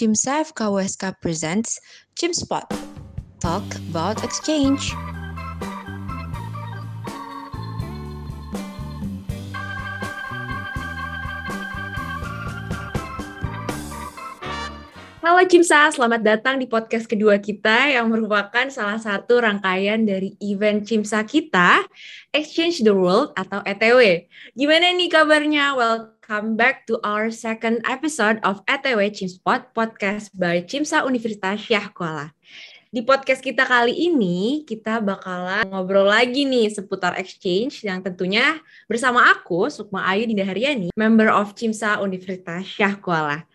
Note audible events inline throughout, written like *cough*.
Cimsa FKWSK presents Cimspot. Talk about exchange. Halo Cimsa, selamat datang di podcast kedua kita yang merupakan salah satu rangkaian dari event Cimsa kita, Exchange the World atau ETW. Gimana nih kabarnya? Welcome back to our second episode of ETW Cimspot podcast by Cimsa Universitas Syah Kuala. Di podcast kita kali ini, kita bakalan ngobrol lagi nih seputar exchange yang tentunya bersama aku, Sukma Ayu Dinda Haryani, member of Cimsa Universitas Syah Kuala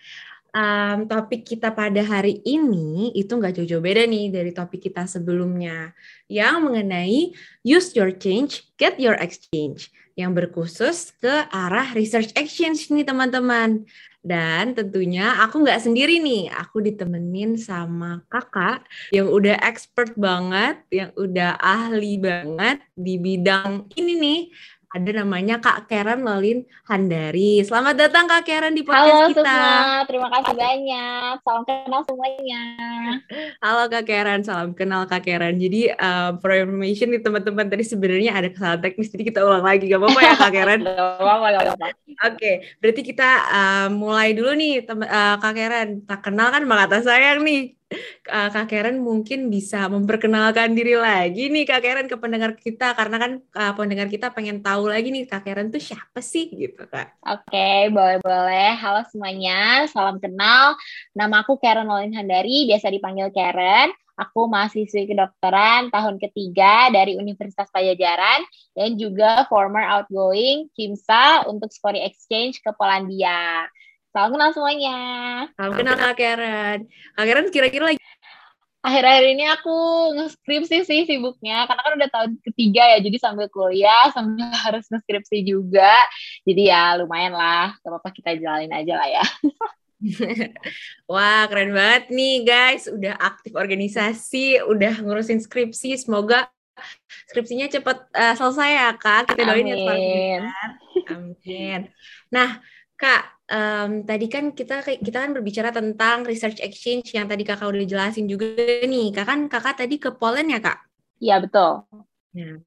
um, topik kita pada hari ini itu nggak jauh-jauh beda nih dari topik kita sebelumnya yang mengenai use your change, get your exchange yang berkhusus ke arah research exchange nih teman-teman. Dan tentunya aku nggak sendiri nih, aku ditemenin sama kakak yang udah expert banget, yang udah ahli banget di bidang ini nih, ada namanya Kak Karen Lolin Handari. Selamat datang Kak Karen di podcast Halo, kita. Halo semua, terima kasih banyak. Salam kenal semuanya. Halo Kak Karen, salam kenal Kak Karen. Jadi uh, for information nih teman-teman tadi sebenarnya ada kesalahan teknis, jadi kita ulang lagi. Gak apa-apa ya Kak Karen? *laughs* gak apa-apa, gak apa-apa. Oke, berarti kita uh, mulai dulu nih uh, Kak Karen. Tak kenal kan Mbak Kata Sayang nih. Uh, Kak Karen mungkin bisa memperkenalkan diri lagi nih Kak Karen ke pendengar kita karena kan uh, pendengar kita pengen tahu lagi nih Kak Karen tuh siapa sih gitu Kak. Oke, boleh-boleh. Halo semuanya, salam kenal. Nama aku Karen Lolin Handari, biasa dipanggil Karen. Aku mahasiswi kedokteran tahun ketiga dari Universitas Pajajaran dan juga former outgoing Kimsa untuk Story Exchange ke Polandia. Salam kenal semuanya. Salam kenal Kak Karen. Kak Karen kira-kira lagi akhir-akhir ini aku ngeskripsi sih sibuknya karena kan udah tahun ketiga ya jadi sambil kuliah sambil *laughs* harus ngeskripsi juga. Jadi ya lumayan lah. Gak apa-apa kita jalanin aja lah ya. *laughs* Wah keren banget nih guys. Udah aktif organisasi udah ngurusin skripsi. Semoga skripsinya cepat uh, selesai ya kak. Kita doain ya Amin. Nah Kak, um, tadi kan kita kita kan berbicara tentang research exchange yang tadi kakak udah jelasin juga nih. Kak kan kakak tadi ke Poland ya kak? Iya betul. Nah,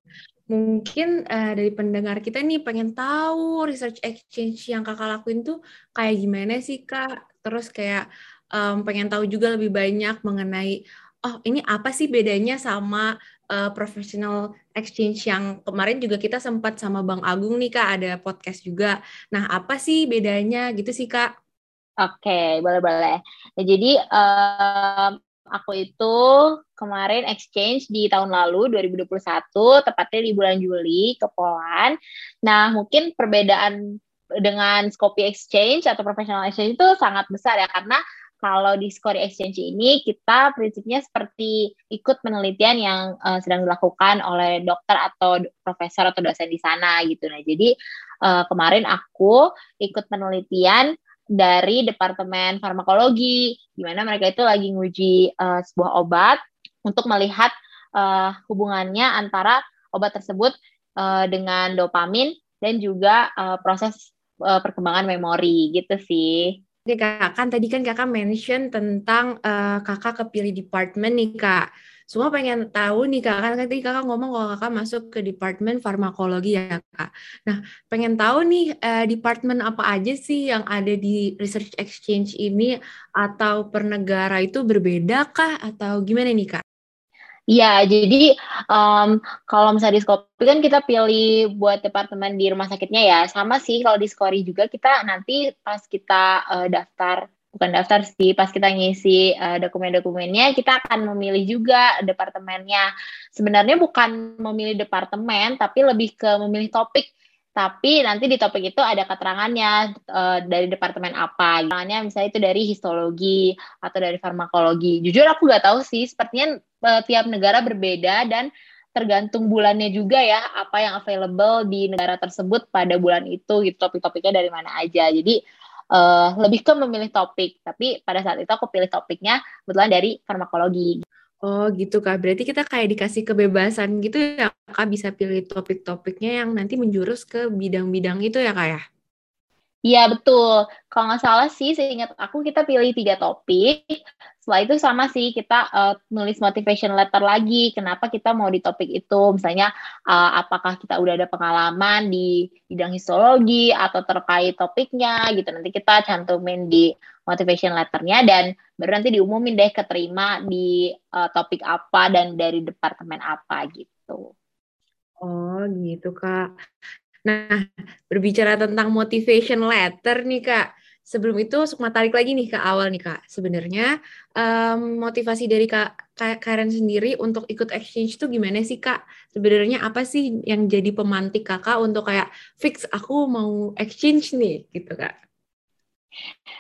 mungkin uh, dari pendengar kita nih pengen tahu research exchange yang kakak lakuin tuh kayak gimana sih kak? Terus kayak um, pengen tahu juga lebih banyak mengenai oh ini apa sih bedanya sama uh, professional exchange yang kemarin juga kita sempat sama Bang Agung nih Kak ada podcast juga. Nah, apa sih bedanya gitu sih Kak? Oke, boleh-boleh. Ya, jadi um, aku itu kemarin exchange di tahun lalu 2021 tepatnya di bulan Juli ke Poland. Nah, mungkin perbedaan dengan Scopy Exchange atau professional exchange itu sangat besar ya karena kalau di Score Exchange ini kita prinsipnya seperti ikut penelitian yang uh, sedang dilakukan oleh dokter atau profesor atau dosen di sana gitu. Nah, jadi uh, kemarin aku ikut penelitian dari Departemen Farmakologi, di mana mereka itu lagi nguji uh, sebuah obat untuk melihat uh, hubungannya antara obat tersebut uh, dengan dopamin dan juga uh, proses uh, perkembangan memori gitu sih. Nih kak, kan tadi kan kakak mention tentang uh, kakak kepilih departemen nih kak. Semua pengen tahu nih kak, kan tadi kakak ngomong kalau kakak masuk ke departemen farmakologi ya kak. Nah, pengen tahu nih uh, departemen apa aja sih yang ada di research exchange ini atau per negara itu berbeda kah atau gimana nih kak? Iya, jadi um, kalau misalnya di Skopi kan kita pilih buat departemen di rumah sakitnya ya. Sama sih kalau di Skori juga kita nanti pas kita uh, daftar, bukan daftar sih, pas kita ngisi uh, dokumen-dokumennya, kita akan memilih juga departemennya. Sebenarnya bukan memilih departemen, tapi lebih ke memilih topik tapi nanti di topik itu ada keterangannya uh, dari departemen apa. Keterangannya misalnya itu dari histologi atau dari farmakologi. Jujur aku nggak tahu sih, sepertinya uh, tiap negara berbeda dan tergantung bulannya juga ya apa yang available di negara tersebut pada bulan itu gitu topik-topiknya dari mana aja. Jadi uh, lebih ke memilih topik. Tapi pada saat itu aku pilih topiknya kebetulan dari farmakologi. Oh gitu kak, berarti kita kayak dikasih kebebasan gitu ya kak bisa pilih topik-topiknya yang nanti menjurus ke bidang-bidang itu ya kak ya? Iya betul. Kalau nggak salah sih, seingat aku kita pilih tiga topik. Setelah itu sama sih kita uh, nulis motivation letter lagi. Kenapa kita mau di topik itu? Misalnya uh, apakah kita udah ada pengalaman di bidang histologi atau terkait topiknya gitu. Nanti kita cantumin di motivation letternya dan baru nanti diumumin deh keterima di uh, topik apa dan dari departemen apa gitu. Oh gitu kak. Nah, berbicara tentang motivation letter nih Kak. Sebelum itu, Sukma tarik lagi nih ke awal nih Kak. Sebenarnya um, motivasi dari Kak Karen sendiri untuk ikut exchange itu gimana sih Kak? Sebenarnya apa sih yang jadi pemantik Kakak untuk kayak fix aku mau exchange nih gitu Kak?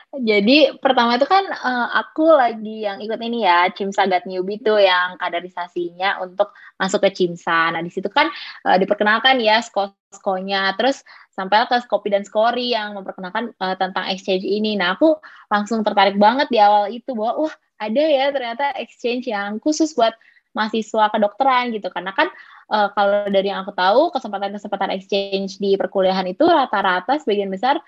Jadi pertama itu kan uh, aku lagi yang ikut ini ya Cimsa Gat Newbie itu yang kaderisasinya untuk masuk ke Cimsa. Nah di situ kan uh, diperkenalkan ya sko-skonya, terus sampai ke Skopi dan Skori yang memperkenalkan uh, tentang exchange ini. Nah aku langsung tertarik banget di awal itu bahwa wah ada ya ternyata exchange yang khusus buat mahasiswa kedokteran gitu karena kan uh, kalau dari yang aku tahu kesempatan-kesempatan exchange di perkuliahan itu rata-rata sebagian besar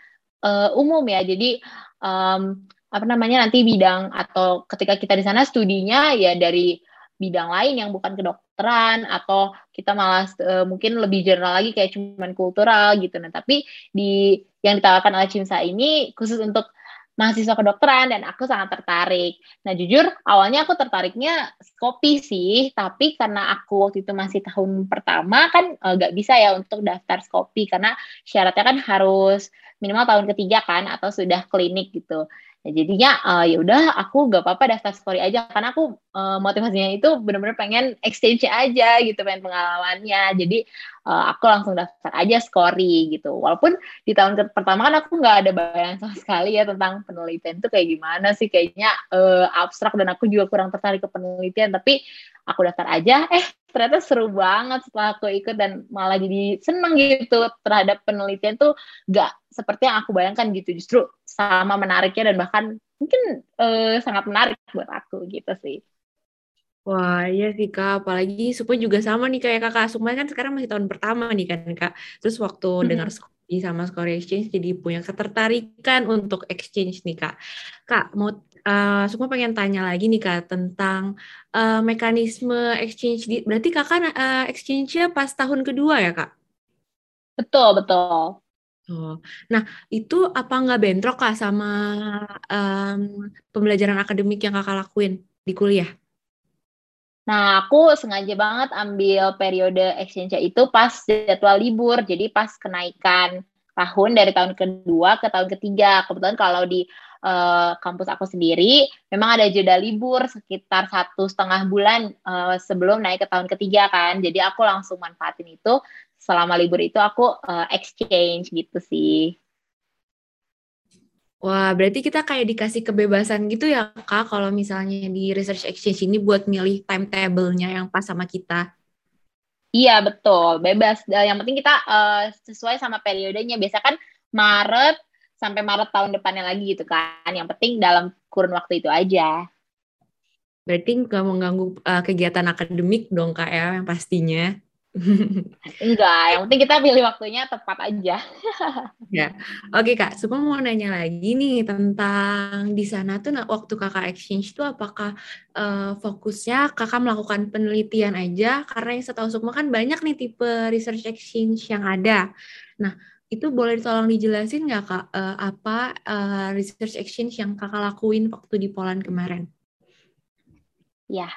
uh, umum ya. Jadi um, apa namanya nanti bidang atau ketika kita di sana studinya ya dari bidang lain yang bukan kedokteran atau kita malah uh, mungkin lebih general lagi kayak cuman kultural gitu. Nah, tapi di yang ditawarkan oleh Cimsa ini khusus untuk mahasiswa kedokteran dan aku sangat tertarik. Nah jujur awalnya aku tertariknya kopi sih, tapi karena aku waktu itu masih tahun pertama kan eh, nggak bisa ya untuk daftar kopi karena syaratnya kan harus minimal tahun ketiga kan atau sudah klinik gitu. Ya, jadinya uh, ya udah aku gak apa-apa daftar story aja karena aku uh, motivasinya itu benar-benar pengen exchange aja gitu pengen pengalamannya. Jadi uh, aku langsung daftar aja story gitu. Walaupun di tahun pertama kan aku nggak ada bayangan sama sekali ya tentang penelitian itu kayak gimana sih kayaknya uh, abstrak dan aku juga kurang tertarik ke penelitian tapi aku daftar aja eh ternyata seru banget setelah aku ikut dan malah jadi seneng gitu terhadap penelitian tuh gak seperti yang aku bayangkan gitu justru sama menariknya dan bahkan mungkin uh, sangat menarik buat aku gitu sih Wah, iya sih Kak, apalagi supaya juga sama nih kayak Kakak. Sukma kan sekarang masih tahun pertama nih kan Kak. Terus waktu mm -hmm. dengar sama Score Exchange jadi punya ketertarikan untuk exchange nih Kak. Kak, mau uh, Sukma pengen tanya lagi nih Kak tentang uh, mekanisme exchange di berarti Kakak uh, exchange-nya pas tahun kedua ya Kak? Betul, betul. Oh. Nah, itu apa nggak bentrok Kak sama um, pembelajaran akademik yang Kakak lakuin di kuliah? Nah, aku sengaja banget ambil periode exchange itu pas jadwal libur, jadi pas kenaikan tahun dari tahun kedua ke tahun ketiga. Kebetulan kalau di uh, kampus aku sendiri memang ada jeda libur sekitar satu setengah bulan uh, sebelum naik ke tahun ketiga kan jadi aku langsung manfaatin itu selama libur itu aku uh, exchange gitu sih Wah, berarti kita kayak dikasih kebebasan gitu ya, Kak, kalau misalnya di research exchange ini buat milih timetable-nya yang pas sama kita. Iya, betul. Bebas. Yang penting kita uh, sesuai sama periodenya. Biasa kan Maret sampai Maret tahun depannya lagi gitu kan. Yang penting dalam kurun waktu itu aja. Berarti nggak mengganggu uh, kegiatan akademik dong kak ya yang pastinya. Enggak, yang penting kita pilih waktunya tepat aja. *laughs* ya, oke kak. Semua mau nanya lagi nih tentang di sana tuh waktu kakak exchange tuh apakah uh, fokusnya kakak melakukan penelitian aja? Karena yang setahu Sukma kan banyak nih tipe research exchange yang ada. Nah, itu boleh tolong dijelasin nggak kak uh, apa uh, research exchange yang kakak lakuin waktu di Poland kemarin? Ya,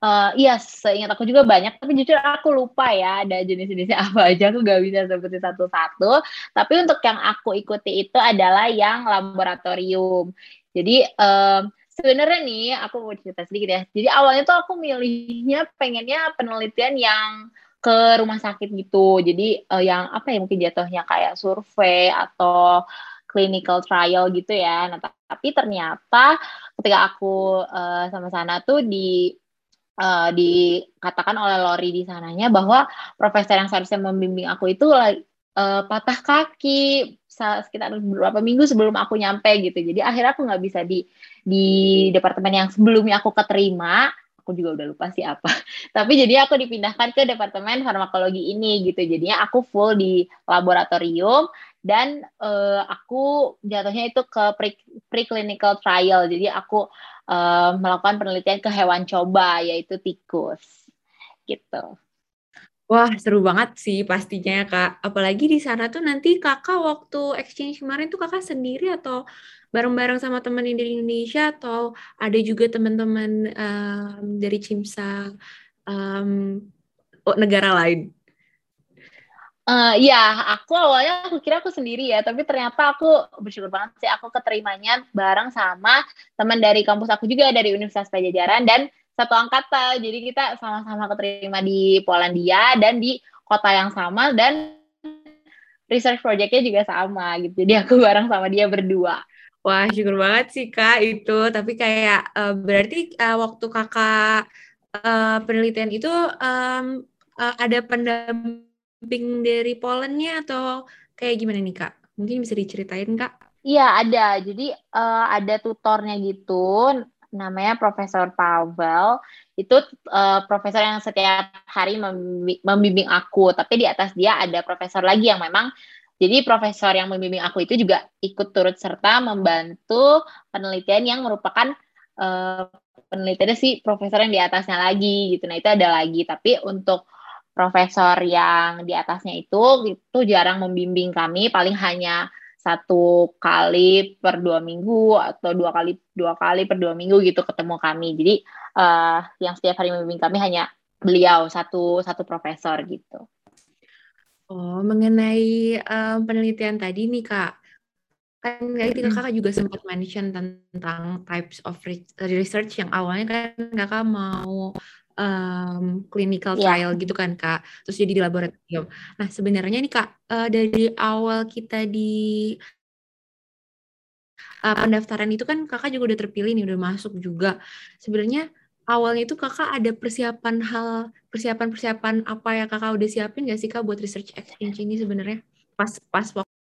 uh, iya seingat aku juga banyak, tapi jujur aku lupa ya ada jenis-jenisnya *laughs* apa aja, aku nggak bisa sebutin satu-satu. Tapi untuk yang aku ikuti itu adalah yang laboratorium. Jadi um, sebenarnya nih aku mau cerita sedikit ya. Jadi awalnya tuh aku milihnya pengennya penelitian yang ke rumah sakit gitu. Jadi uh, yang apa ya mungkin jatuhnya kayak survei atau clinical trial gitu ya. Nah, tapi ternyata ketika aku uh, sama sana tuh di uh, dikatakan oleh Lori di sananya bahwa profesor yang seharusnya membimbing aku itu uh, patah kaki sekitar beberapa minggu sebelum aku nyampe gitu. Jadi akhirnya aku nggak bisa di di departemen yang sebelumnya aku keterima aku juga udah lupa sih apa. *laughs* Tapi jadi aku dipindahkan ke departemen farmakologi ini gitu. Jadinya aku full di laboratorium dan uh, aku jatuhnya itu ke pre preclinical trial jadi aku uh, melakukan penelitian ke hewan coba yaitu tikus gitu Wah, seru banget sih pastinya, Kak. Apalagi di sana tuh nanti Kakak waktu exchange kemarin tuh Kakak sendiri atau bareng-bareng sama teman dari Indonesia atau ada juga teman-teman um, dari Cimsa um, negara lain? Uh, ya, aku awalnya aku kira aku sendiri ya, tapi ternyata aku bersyukur banget sih aku keterimanya bareng sama teman dari kampus aku juga dari Universitas Pajajaran dan satu angkatan. Jadi kita sama-sama keterima di Polandia dan di kota yang sama dan research projectnya juga sama gitu. Jadi aku *laughs* bareng sama dia berdua. Wah, syukur banget sih Kak itu. Tapi kayak uh, berarti uh, waktu Kakak uh, penelitian itu um, uh, ada pendamping pendamping dari Polandnya atau kayak gimana nih kak? Mungkin bisa diceritain kak? Iya ada, jadi uh, ada tutornya gitu, namanya Profesor Pavel. Itu uh, profesor yang setiap hari membimbing aku, tapi di atas dia ada profesor lagi yang memang jadi profesor yang membimbing aku itu juga ikut turut serta membantu penelitian yang merupakan uh, penelitiannya si profesor yang di atasnya lagi gitu. Nah itu ada lagi, tapi untuk profesor yang di atasnya itu itu jarang membimbing kami. Paling hanya satu kali per dua minggu atau dua kali dua kali per dua minggu gitu ketemu kami. Jadi uh, yang setiap hari membimbing kami hanya beliau satu satu profesor gitu. Oh mengenai uh, penelitian tadi nih kak. Kan tadi kakak juga sempat mention tentang types of research yang awalnya kan kakak mau um, clinical iya. trial yeah. gitu kan kak, terus jadi di laboratorium. Nah sebenarnya nih kak uh, dari awal kita di uh, pendaftaran itu kan kakak juga udah terpilih nih, udah masuk juga. Sebenarnya awalnya itu kakak ada persiapan hal persiapan-persiapan apa yang kakak udah siapin gak sih kak buat research exchange ini sebenarnya pas pas waktu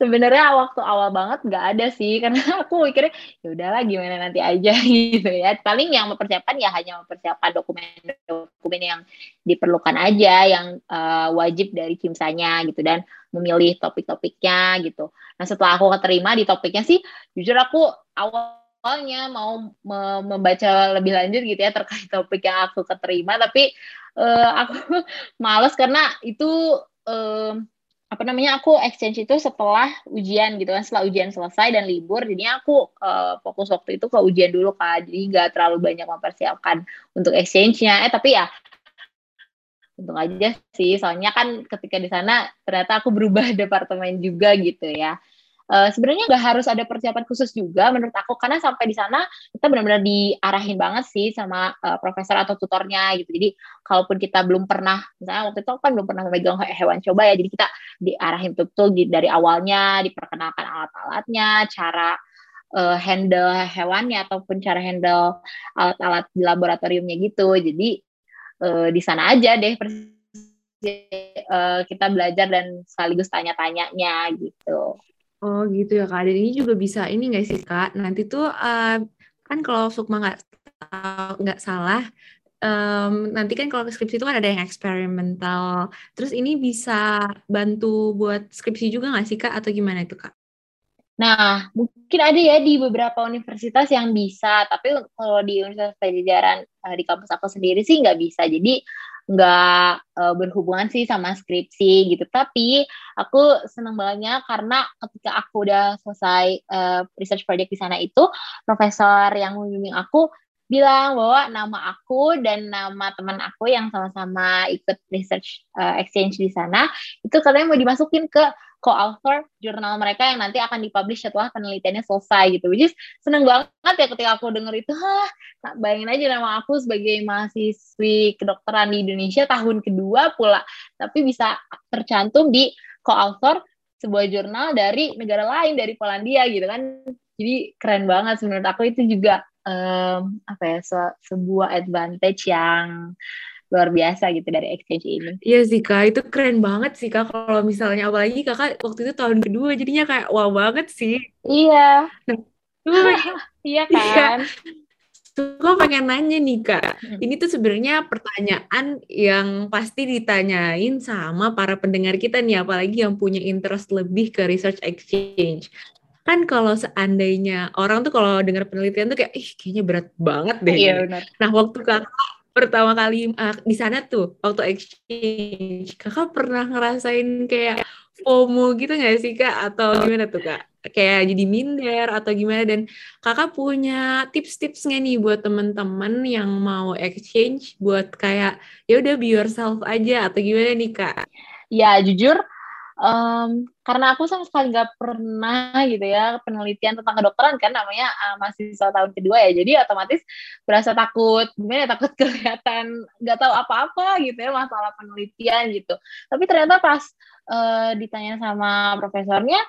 sebenarnya waktu awal banget nggak ada sih *laughs* karena aku mikirnya ya udahlah gimana nanti aja *laughs* gitu ya. Paling yang mempersiapkan ya hanya mempersiapkan dokumen-dokumen yang diperlukan aja yang uh, wajib dari kimsanya gitu dan memilih topik-topiknya gitu. Nah setelah aku keterima di topiknya sih jujur aku awalnya mau membaca lebih lanjut gitu ya terkait *laughs* topik yang aku keterima tapi uh, aku males karena itu uh, apa namanya aku exchange itu setelah ujian gitu kan setelah ujian selesai dan libur. Jadi aku uh, fokus waktu itu ke ujian dulu kan jadi nggak terlalu banyak mempersiapkan untuk exchange-nya. Eh tapi ya untung aja sih. Soalnya kan ketika di sana ternyata aku berubah *laughs* departemen juga gitu ya uh, sebenarnya nggak harus ada persiapan khusus juga menurut aku karena sampai di sana kita benar-benar diarahin banget sih sama uh, profesor atau tutornya gitu jadi kalaupun kita belum pernah misalnya waktu itu kan belum pernah memegang hewan coba ya jadi kita diarahin betul-betul dari awalnya diperkenalkan alat-alatnya cara uh, handle hewannya ataupun cara handle alat-alat di laboratoriumnya gitu jadi uh, di sana aja deh kita belajar dan sekaligus tanya-tanyanya gitu. Oh gitu ya Kak. Dan ini juga bisa ini nggak sih Kak? Nanti tuh uh, kan kalau Sukma nggak nggak salah, um, nanti kan kalau skripsi itu kan ada yang eksperimental. Terus ini bisa bantu buat skripsi juga nggak sih Kak? Atau gimana itu Kak? Nah, mungkin ada ya di beberapa universitas yang bisa, tapi kalau di Universitas Pajajaran uh, di kampus aku sendiri sih nggak bisa. Jadi nggak uh, berhubungan sih sama skripsi gitu. Tapi aku seneng bangetnya karena ketika aku udah selesai uh, research project di sana itu, profesor yang membimbing aku bilang bahwa nama aku dan nama teman aku yang sama-sama ikut research uh, exchange di sana itu katanya mau dimasukin ke co-author jurnal mereka yang nanti akan dipublish setelah penelitiannya selesai gitu. Which is seneng banget ya ketika aku denger itu. Hah, bayangin aja nama aku sebagai mahasiswi kedokteran di Indonesia tahun kedua pula. Tapi bisa tercantum di co-author sebuah jurnal dari negara lain, dari Polandia gitu kan. Jadi keren banget menurut aku itu juga um, apa ya se sebuah advantage yang luar biasa gitu dari exchange ini. Iya sih kak, itu keren banget sih kak. Kalau misalnya apalagi kakak waktu itu tahun kedua, jadinya kayak wow banget sih. Iya. Nah, *laughs* iya, iya kan. Suka pengen nanya nih kak, ini tuh sebenarnya pertanyaan yang pasti ditanyain sama para pendengar kita nih, apalagi yang punya interest lebih ke research exchange. Kan kalau seandainya orang tuh kalau dengar penelitian tuh kayak, ih kayaknya berat banget deh. Iya benar. Nah waktu kakak pertama kali uh, di sana tuh, waktu exchange, kakak pernah ngerasain kayak FOMO gitu gak sih kak? Atau gimana tuh kak? Kayak jadi minder atau gimana? Dan kakak punya tips-tips nggak nih buat temen-temen yang mau exchange buat kayak ya udah be yourself aja atau gimana nih kak? Ya jujur um, karena aku sama sekali nggak pernah gitu ya penelitian tentang kedokteran kan namanya uh, mahasiswa tahun kedua ya. Jadi otomatis berasa takut gimana ya takut *laughs* kelihatan nggak tahu apa-apa gitu ya masalah penelitian gitu. Tapi ternyata pas uh, ditanya sama profesornya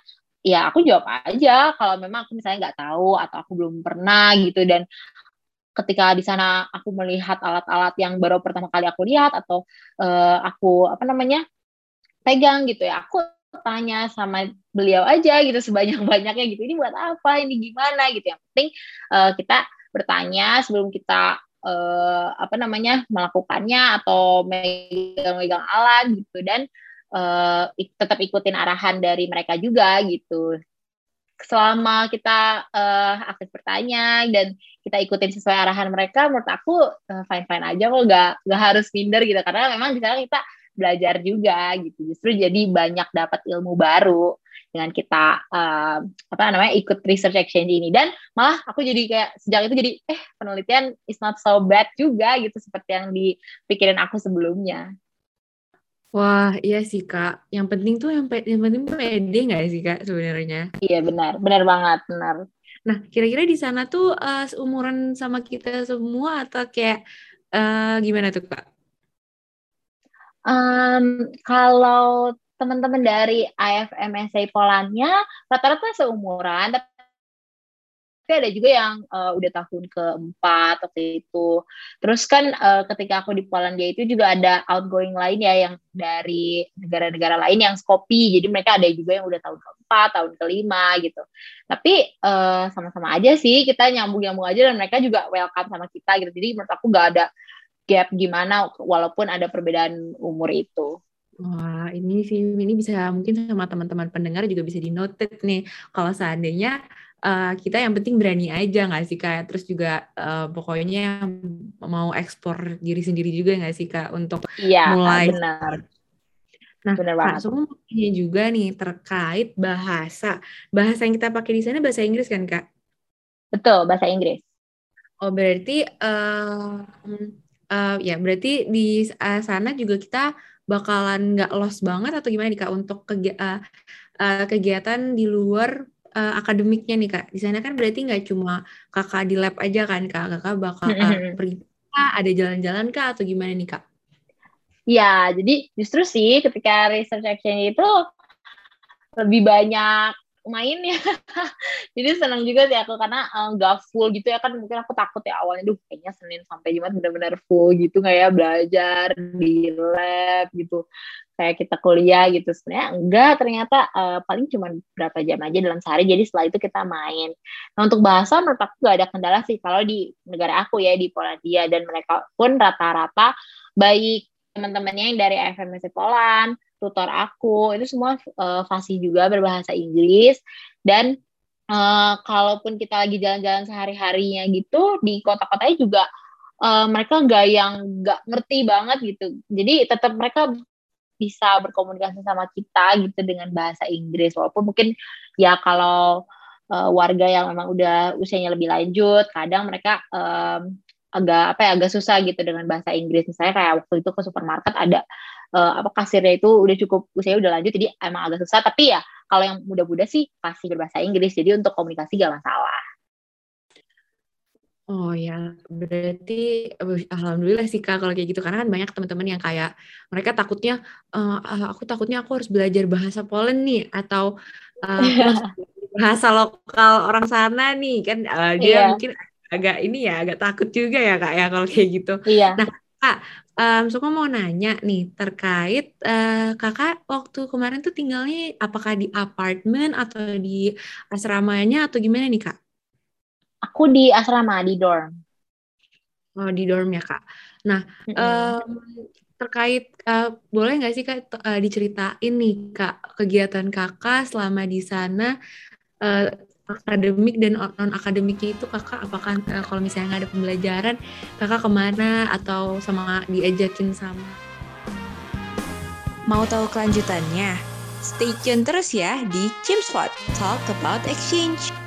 ya aku jawab aja kalau memang aku misalnya nggak tahu atau aku belum pernah gitu. Dan ketika di sana aku melihat alat-alat yang baru pertama kali aku lihat atau uh, aku apa namanya pegang gitu ya. Aku tanya sama beliau aja gitu sebanyak-banyaknya gitu ini buat apa? Ini gimana? gitu. Yang penting uh, kita bertanya sebelum kita uh, apa namanya melakukannya atau megang-megang alat gitu. Dan uh, tetap ikutin arahan dari mereka juga gitu. Selama kita uh, aktif bertanya dan kita ikutin sesuai arahan mereka menurut aku uh, fine fine aja kok nggak nggak harus minder gitu. Karena memang di kita belajar juga gitu justru jadi banyak dapat ilmu baru dengan kita uh, apa namanya ikut research exchange ini dan malah aku jadi kayak sejak itu jadi eh penelitian is not so bad juga gitu seperti yang dipikirin aku sebelumnya Wah, iya sih Kak. Yang penting tuh yang, yang penting pede nggak sih Kak sebenarnya? Iya benar, benar banget, benar. Nah, kira-kira di sana tuh uh, seumuran sama kita semua atau kayak uh, gimana tuh Kak? Um, kalau teman-teman dari IFMSA Polandia rata-rata seumuran, tapi ada juga yang uh, udah tahun keempat waktu itu. Terus kan uh, ketika aku di Polandia itu juga ada outgoing lain ya yang dari negara-negara lain yang Skopi. Jadi mereka ada juga yang udah tahun keempat, tahun kelima gitu. Tapi uh, sama-sama aja sih kita nyambung-nyambung aja dan mereka juga welcome sama kita gitu. Jadi menurut aku gak ada gap gimana walaupun ada perbedaan umur itu. Wah, ini sih ini bisa mungkin sama teman-teman pendengar juga bisa dinotet nih kalau seandainya uh, kita yang penting berani aja nggak sih kak terus juga uh, pokoknya mau ekspor diri sendiri juga nggak sih kak untuk iya, mulai benar. Nah, benar Kak, banget. mau juga nih terkait bahasa. Bahasa yang kita pakai di sana bahasa Inggris kan, Kak? Betul, bahasa Inggris. Oh, berarti uh, uh, ya berarti di uh, sana juga kita bakalan nggak los banget atau gimana nih kak untuk kegi uh, uh, kegiatan di luar uh, akademiknya nih kak? Di sana kan berarti nggak cuma kakak di lab aja kan kak? Kakak bakal uh, pergi ada jalan-jalan kak atau gimana nih kak? Ya jadi justru sih ketika research exchange itu lebih banyak main ya. *laughs* Jadi senang juga sih aku karena nggak um, full gitu ya kan mungkin aku takut ya awalnya duh kayaknya Senin sampai Jumat benar-benar full gitu nggak ya belajar di lab gitu kayak kita kuliah gitu. Sebenarnya enggak ternyata uh, paling cuma berapa jam aja dalam sehari jadi setelah itu kita main. Nah untuk bahasa menurut aku gak ada kendala sih kalau di negara aku ya di Polandia dan mereka pun rata-rata baik. Teman-temannya yang dari FMC Poland tutor aku. Itu semua uh, fasih juga berbahasa Inggris. Dan uh, kalaupun kita lagi jalan-jalan sehari-harinya gitu di kota-kotanya juga uh, mereka nggak yang nggak ngerti banget gitu. Jadi tetap mereka bisa berkomunikasi sama kita gitu dengan bahasa Inggris. Walaupun mungkin ya kalau uh, warga yang memang udah usianya lebih lanjut kadang mereka um, agak apa ya agak susah gitu dengan bahasa Inggris. Misalnya kayak waktu itu ke supermarket ada uh, apa kasirnya itu udah cukup usia udah lanjut jadi emang agak susah tapi ya kalau yang muda-muda sih pasti berbahasa Inggris jadi untuk komunikasi gak masalah Oh ya, berarti alhamdulillah sih Kak kalau kayak gitu karena kan banyak teman-teman yang kayak mereka takutnya uh, aku takutnya aku harus belajar bahasa Poland nih atau uh, *laughs* bahasa lokal orang sana nih kan uh, dia yeah. mungkin agak ini ya agak takut juga ya Kak ya kalau kayak gitu. Iya. Nah, Kak, um, Suka mau nanya nih terkait uh, kakak waktu kemarin tuh tinggalnya apakah di apartemen atau di asramanya atau gimana nih kak? Aku di asrama di dorm. Oh, di dorm ya, Kak. Nah, Mm-mm. em, terkait eh, boleh nggak sih Kak eh, diceritain nih Kak kegiatan Kakak selama di sana eh, akademik dan non akademiknya itu Kakak apakah eh, kalau misalnya nggak ada pembelajaran Kakak ke mana atau sama diajakin sama Mau tahu kelanjutannya? Stay tune terus ya di Chimspot Talk About Exchange.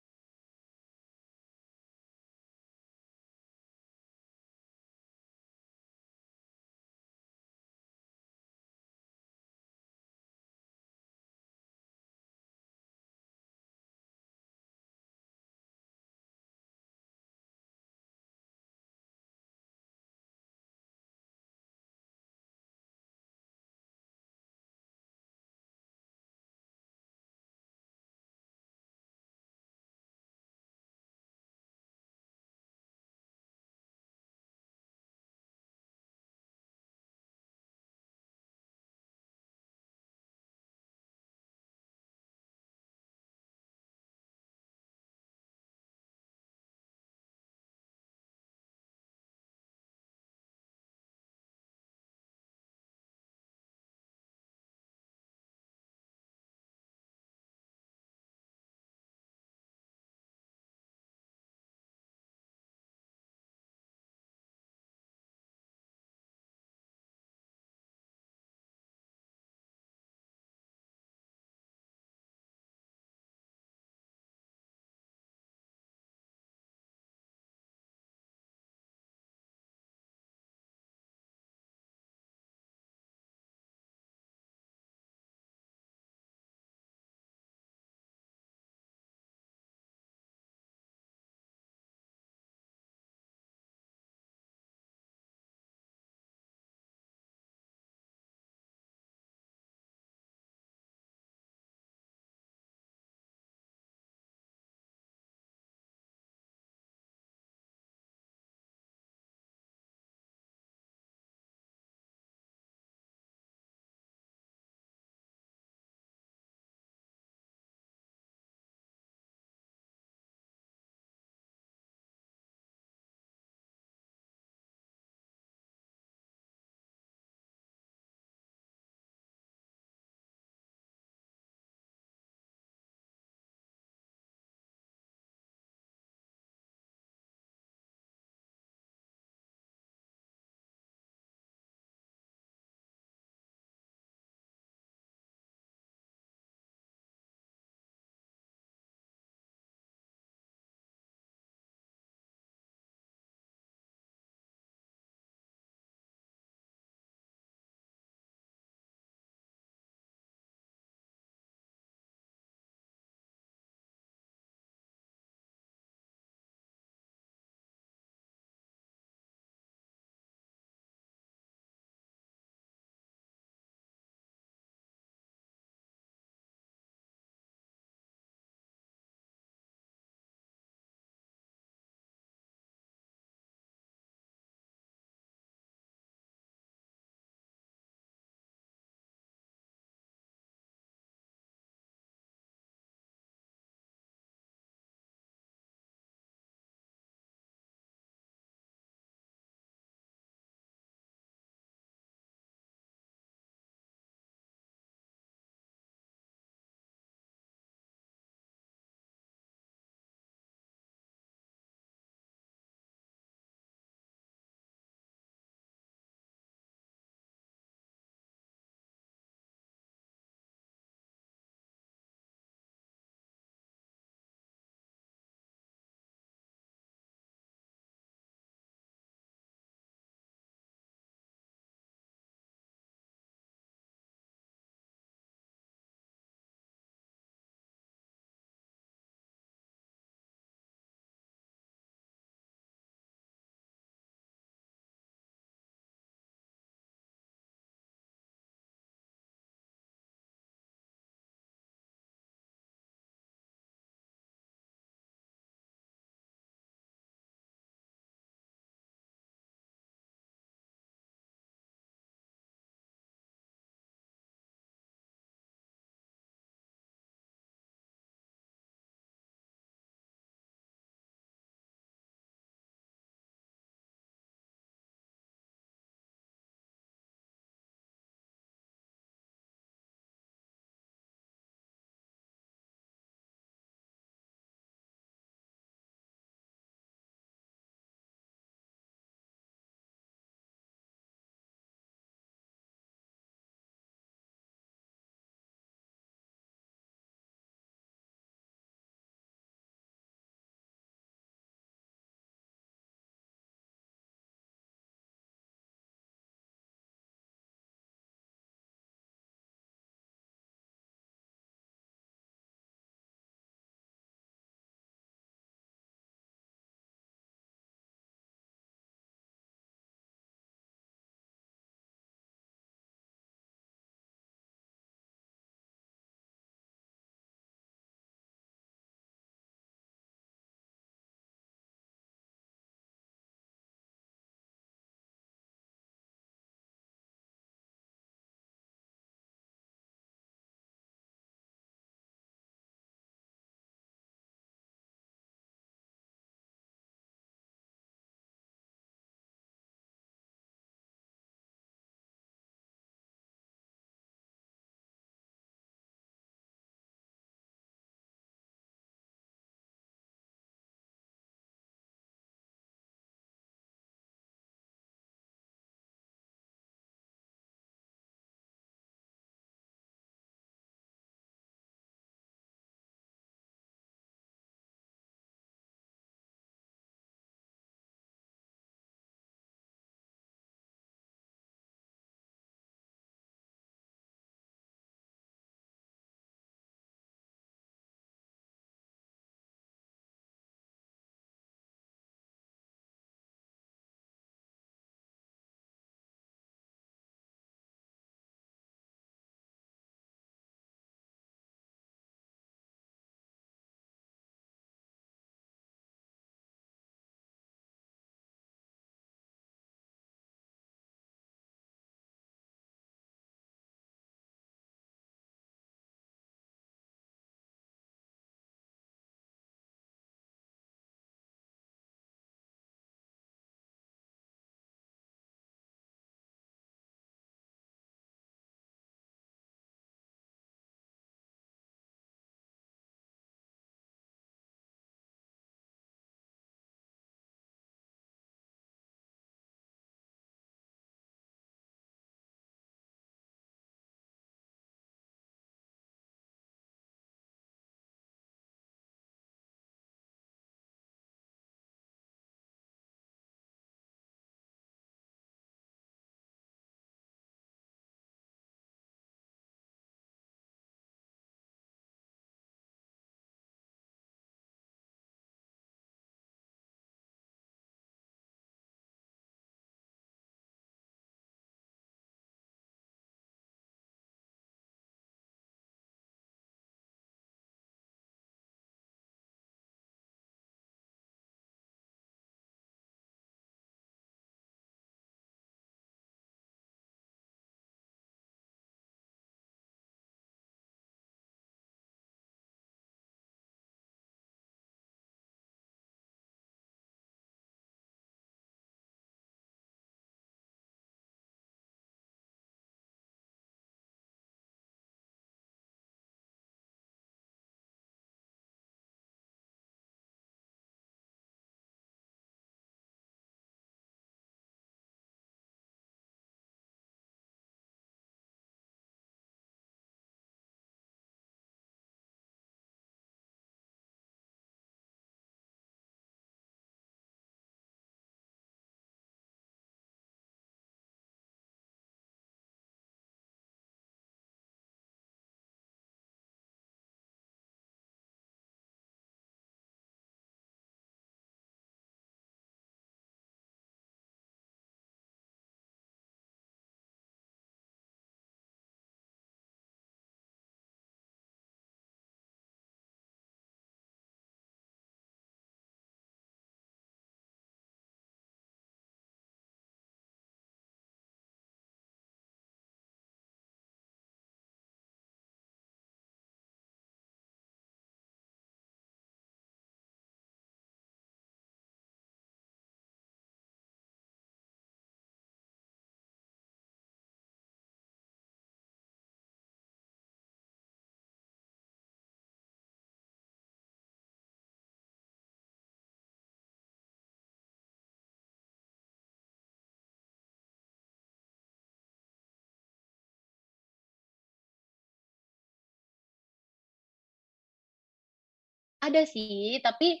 Ada sih, tapi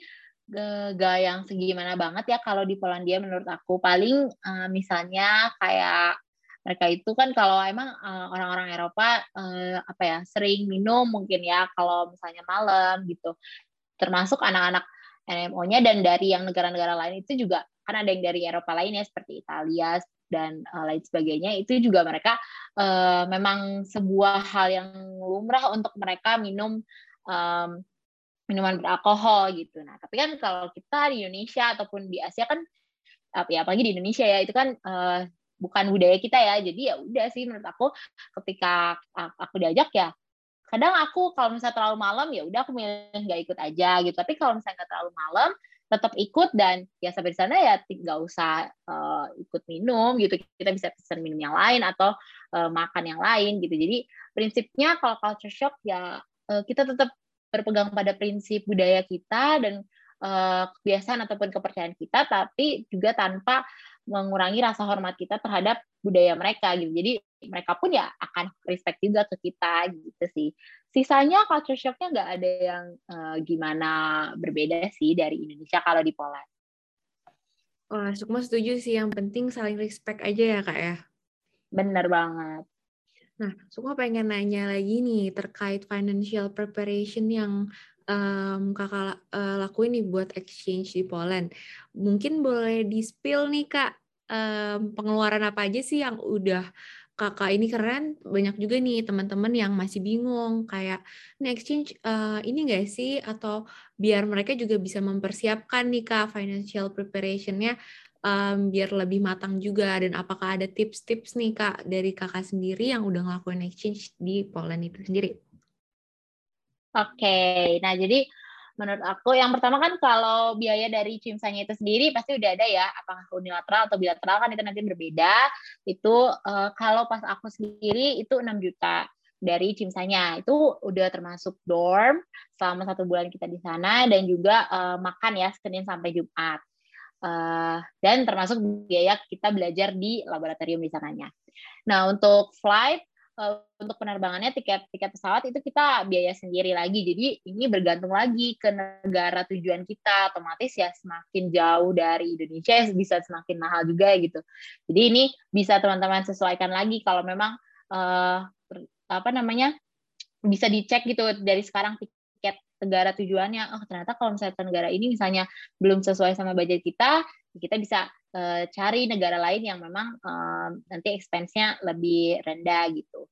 gak yang segimana banget ya kalau di Polandia menurut aku. Paling uh, misalnya kayak mereka itu kan kalau emang uh, orang-orang Eropa uh, apa ya sering minum mungkin ya kalau misalnya malam gitu. Termasuk anak-anak NMO-nya dan dari yang negara-negara lain itu juga kan ada yang dari Eropa lainnya seperti Italia dan uh, lain sebagainya itu juga mereka uh, memang sebuah hal yang lumrah untuk mereka minum um, minuman beralkohol gitu. Nah, tapi kan kalau kita di Indonesia ataupun di Asia kan apa ya apalagi di Indonesia ya itu kan uh, bukan budaya kita ya. Jadi ya udah sih menurut aku ketika aku diajak ya kadang aku kalau misalnya terlalu malam ya udah aku milih nggak ikut aja gitu. Tapi kalau misalnya nggak terlalu malam tetap ikut dan ya sampai di sana ya nggak usah uh, ikut minum gitu kita bisa pesan minum yang lain atau uh, makan yang lain gitu jadi prinsipnya kalau culture shock ya uh, kita tetap berpegang pada prinsip budaya kita dan uh, kebiasaan ataupun kepercayaan kita, tapi juga tanpa mengurangi rasa hormat kita terhadap budaya mereka gitu. Jadi mereka pun ya akan respect juga ke kita gitu sih. Sisanya culture shocknya nggak ada yang uh, gimana berbeda sih dari Indonesia kalau di Poland. Wah, Sukma setuju sih. Yang penting saling respect aja ya kak ya. Bener banget. Nah, Sukma pengen nanya lagi nih terkait financial preparation yang um, kakak uh, lakuin nih buat exchange di Poland. Mungkin boleh di-spill nih kak, um, pengeluaran apa aja sih yang udah kakak ini keren, banyak juga nih teman-teman yang masih bingung kayak ini exchange uh, ini enggak sih? Atau biar mereka juga bisa mempersiapkan nih kak financial preparationnya um, biar lebih matang juga. Dan apakah ada tips-tips nih kak dari kakak sendiri yang udah ngelakuin exchange di Poland itu sendiri? Oke, okay. nah jadi menurut aku yang pertama kan kalau biaya dari cimsanya itu sendiri pasti udah ada ya. Apakah unilateral atau bilateral kan itu nanti berbeda. Itu uh, kalau pas aku sendiri itu 6 juta dari cimsanya itu udah termasuk dorm selama satu bulan kita di sana dan juga uh, makan ya Senin sampai Jumat uh, dan termasuk biaya kita belajar di laboratorium di sananya. Nah untuk flight uh, untuk penerbangannya tiket tiket pesawat itu kita biaya sendiri lagi. Jadi ini bergantung lagi ke negara tujuan kita. Otomatis ya semakin jauh dari Indonesia ya bisa semakin mahal juga gitu. Jadi ini bisa teman-teman sesuaikan lagi kalau memang uh, apa namanya bisa dicek gitu dari sekarang negara tujuannya oh ternyata kalau misalnya ke negara ini misalnya belum sesuai sama budget kita kita bisa uh, cari negara lain yang memang uh, nanti expense-nya lebih rendah gitu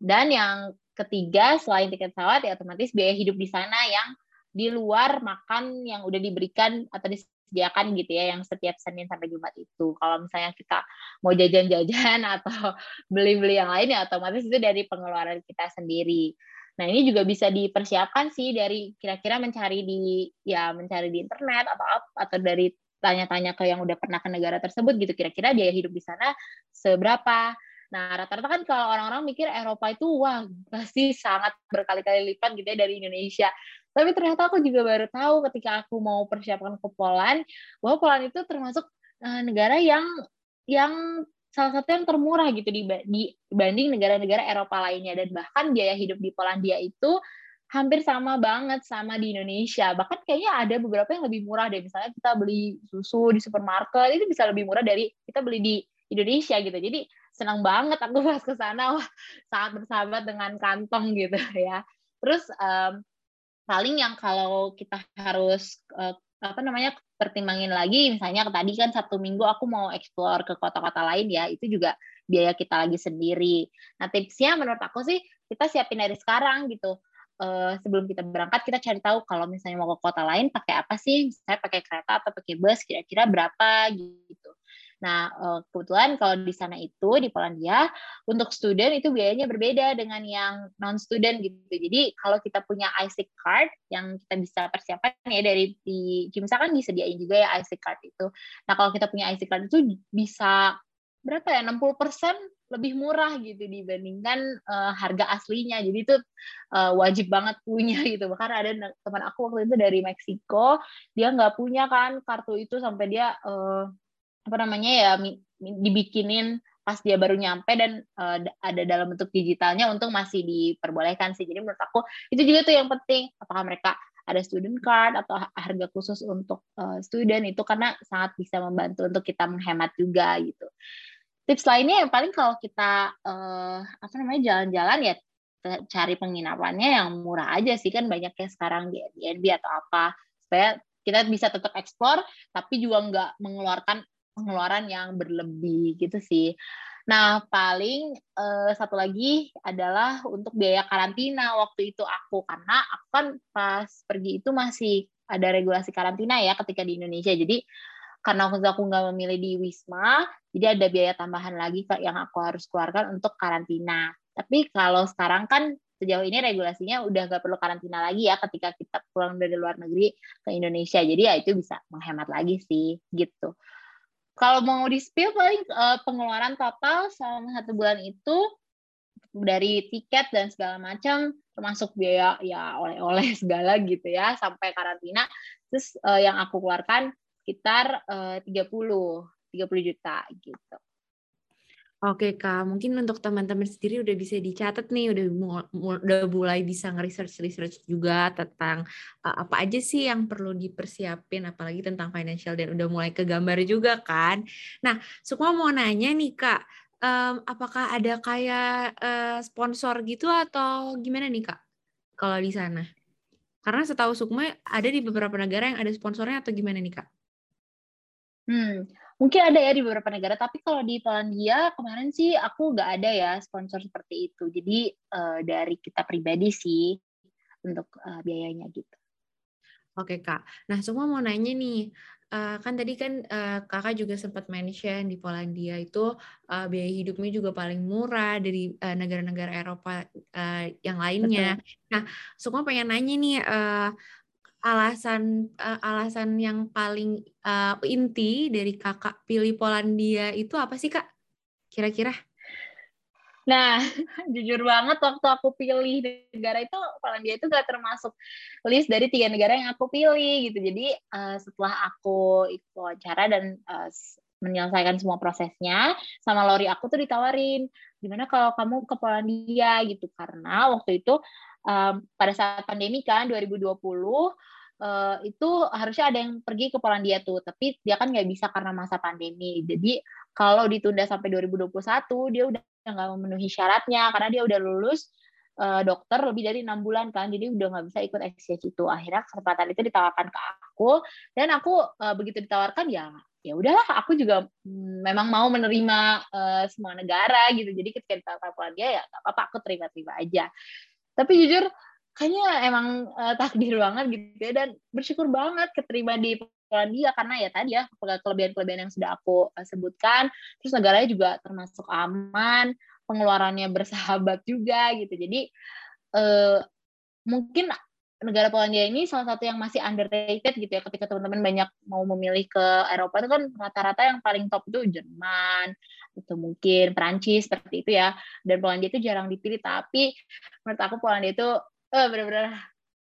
dan yang ketiga selain tiket pesawat ya otomatis biaya hidup di sana yang di luar makan yang udah diberikan atau disediakan gitu ya yang setiap Senin sampai Jumat itu. Kalau misalnya kita mau jajan-jajan *laughs* atau beli-beli yang lain ya otomatis itu dari pengeluaran kita sendiri. Nah, ini juga bisa dipersiapkan sih dari kira-kira mencari di ya mencari di internet atau atau dari tanya-tanya ke yang udah pernah ke negara tersebut gitu kira-kira biaya hidup di sana seberapa. Nah, rata-rata kan kalau orang-orang mikir Eropa itu wah pasti sangat berkali-kali lipat gitu ya dari Indonesia. Tapi ternyata aku juga baru tahu ketika aku mau persiapkan ke Poland bahwa Poland itu termasuk uh, negara yang yang salah satu yang termurah gitu dibanding negara-negara Eropa lainnya. Dan bahkan biaya hidup di Polandia itu hampir sama banget sama di Indonesia. Bahkan kayaknya ada beberapa yang lebih murah deh. Misalnya kita beli susu di supermarket itu bisa lebih murah dari kita beli di Indonesia gitu. Jadi senang banget aku *laughs* pas ke sana. Wah sangat bersahabat dengan kantong gitu *laughs* ya. Terus um, paling yang kalau kita harus uh, apa namanya pertimbangin lagi misalnya tadi kan satu minggu aku mau explore ke kota-kota lain ya itu juga biaya kita lagi sendiri. Nah tipsnya menurut aku sih kita siapin dari sekarang gitu. Uh, sebelum kita berangkat kita cari tahu kalau misalnya mau ke kota lain pakai apa sih? Saya pakai kereta atau pakai bus kira-kira berapa gitu Nah, eh, kebetulan kalau di sana itu di Polandia untuk student itu biayanya berbeda dengan yang non student gitu. Jadi kalau kita punya IC card yang kita bisa persiapkan ya dari di Kimsa kan disediain juga ya IC card itu. Nah, kalau kita punya IC card itu bisa berapa ya 60% lebih murah gitu dibandingkan uh, harga aslinya. Jadi itu uh, wajib banget punya *laughs* gitu. Bahkan ada teman aku waktu itu dari Meksiko, dia nggak punya kan kartu itu sampai dia uh, apa namanya ya dibikinin pas dia baru nyampe dan uh, ada dalam bentuk digitalnya untuk masih diperbolehkan sih. Jadi menurut aku itu juga tuh yang penting apakah mereka ada student card atau harga khusus untuk uh, student itu karena sangat bisa membantu untuk kita menghemat juga gitu. Tips lainnya yang paling kalau kita uh, apa namanya jalan-jalan ya cari penginapannya yang murah aja sih kan banyak ya sekarang di Airbnb atau apa supaya kita bisa tetap explore tapi juga nggak mengeluarkan pengeluaran yang berlebih gitu sih. Nah, paling uh, satu lagi adalah untuk biaya karantina waktu itu aku karena aku kan pas pergi itu masih ada regulasi karantina ya ketika di Indonesia. Jadi karena waktu aku nggak memilih di Wisma, jadi ada biaya tambahan lagi yang aku harus keluarkan untuk karantina. Tapi kalau sekarang kan sejauh ini regulasinya udah nggak perlu karantina lagi ya ketika kita pulang dari luar negeri ke Indonesia. Jadi ya itu bisa menghemat lagi sih gitu kalau mau di spill paling uh, pengeluaran total selama satu bulan itu dari tiket dan segala macam termasuk biaya ya oleh-oleh *laughs* segala gitu ya sampai karantina terus uh, yang aku keluarkan sekitar uh, 30 30 juta gitu. Oke Kak, mungkin untuk teman-teman sendiri udah bisa dicatat nih, udah udah mulai bisa nge-research research juga tentang uh, apa aja sih yang perlu dipersiapin, apalagi tentang financial dan udah mulai ke gambar juga kan. Nah, semua mau nanya nih Kak, um, apakah ada kayak uh, sponsor gitu atau gimana nih Kak? Kalau di sana? Karena setahu Sukma ada di beberapa negara yang ada sponsornya atau gimana nih Kak? Hmm, Mungkin ada ya di beberapa negara, tapi kalau di Polandia kemarin sih aku nggak ada ya sponsor seperti itu. Jadi uh, dari kita pribadi sih untuk uh, biayanya gitu. Oke kak. Nah semua mau nanya nih, uh, kan tadi kan uh, kakak juga sempat mention di Polandia itu uh, biaya hidupnya juga paling murah dari negara-negara uh, Eropa uh, yang lainnya. Betul. Nah semua pengen nanya nih. Uh, alasan uh, alasan yang paling uh, inti dari kakak pilih Polandia itu apa sih kak? Kira-kira? Nah, *laughs* jujur banget waktu aku pilih negara itu Polandia itu gak termasuk list dari tiga negara yang aku pilih gitu. Jadi uh, setelah aku ikut wawancara dan uh, menyelesaikan semua prosesnya sama Lori aku tuh ditawarin gimana kalau kamu ke Polandia gitu karena waktu itu um, pada saat pandemi kan 2020 uh, eh, itu harusnya ada yang pergi ke Polandia tuh, tapi dia kan nggak bisa karena masa pandemi. Jadi kalau ditunda sampai 2021 dia udah nggak memenuhi syaratnya karena dia udah lulus uh, dokter lebih dari enam bulan kan, jadi udah nggak bisa ikut exchange itu. Akhirnya kesempatan itu ditawarkan ke aku dan aku uh, begitu ditawarkan ya ya udahlah aku juga mm, memang mau menerima uh, semua negara gitu jadi ketika ditawarkan Polandia ya nggak apa-apa aku terima-terima aja tapi jujur kayaknya emang uh, takdir banget gitu ya. Dan bersyukur banget keterima di Polandia karena ya tadi ya kelebihan-kelebihan yang sudah aku uh, sebutkan. Terus negaranya juga termasuk aman. Pengeluarannya bersahabat juga gitu. Jadi uh, mungkin negara Polandia ini salah satu yang masih underrated gitu ya. Ketika teman-teman banyak mau memilih ke Eropa itu kan rata-rata yang paling top itu Jerman atau mungkin Prancis seperti itu ya. Dan Polandia itu jarang dipilih tapi menurut aku Polandia itu uh, benar-benar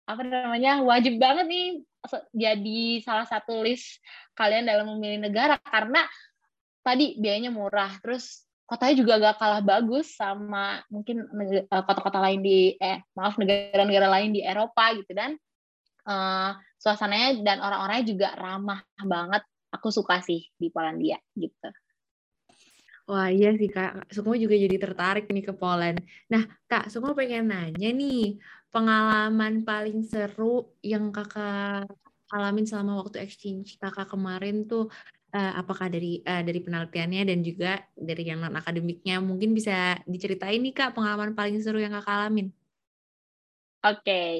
apa namanya wajib banget nih jadi salah satu list kalian dalam memilih negara. Karena tadi biayanya murah terus kotanya juga gak kalah bagus sama mungkin eh, kota-kota lain di eh maaf negara-negara lain di Eropa gitu. Dan uh, suasananya dan orang-orangnya juga ramah banget. Aku suka sih di Polandia gitu. Wah iya sih Kak, semua juga jadi tertarik nih ke Poland. Nah Kak, semua pengen nanya nih, pengalaman paling seru yang Kakak alamin selama waktu exchange Kakak kemarin tuh uh, apakah dari uh, dari penelitiannya dan juga dari yang non akademiknya mungkin bisa diceritain nih kak pengalaman paling seru yang kakak alamin. Oke, okay.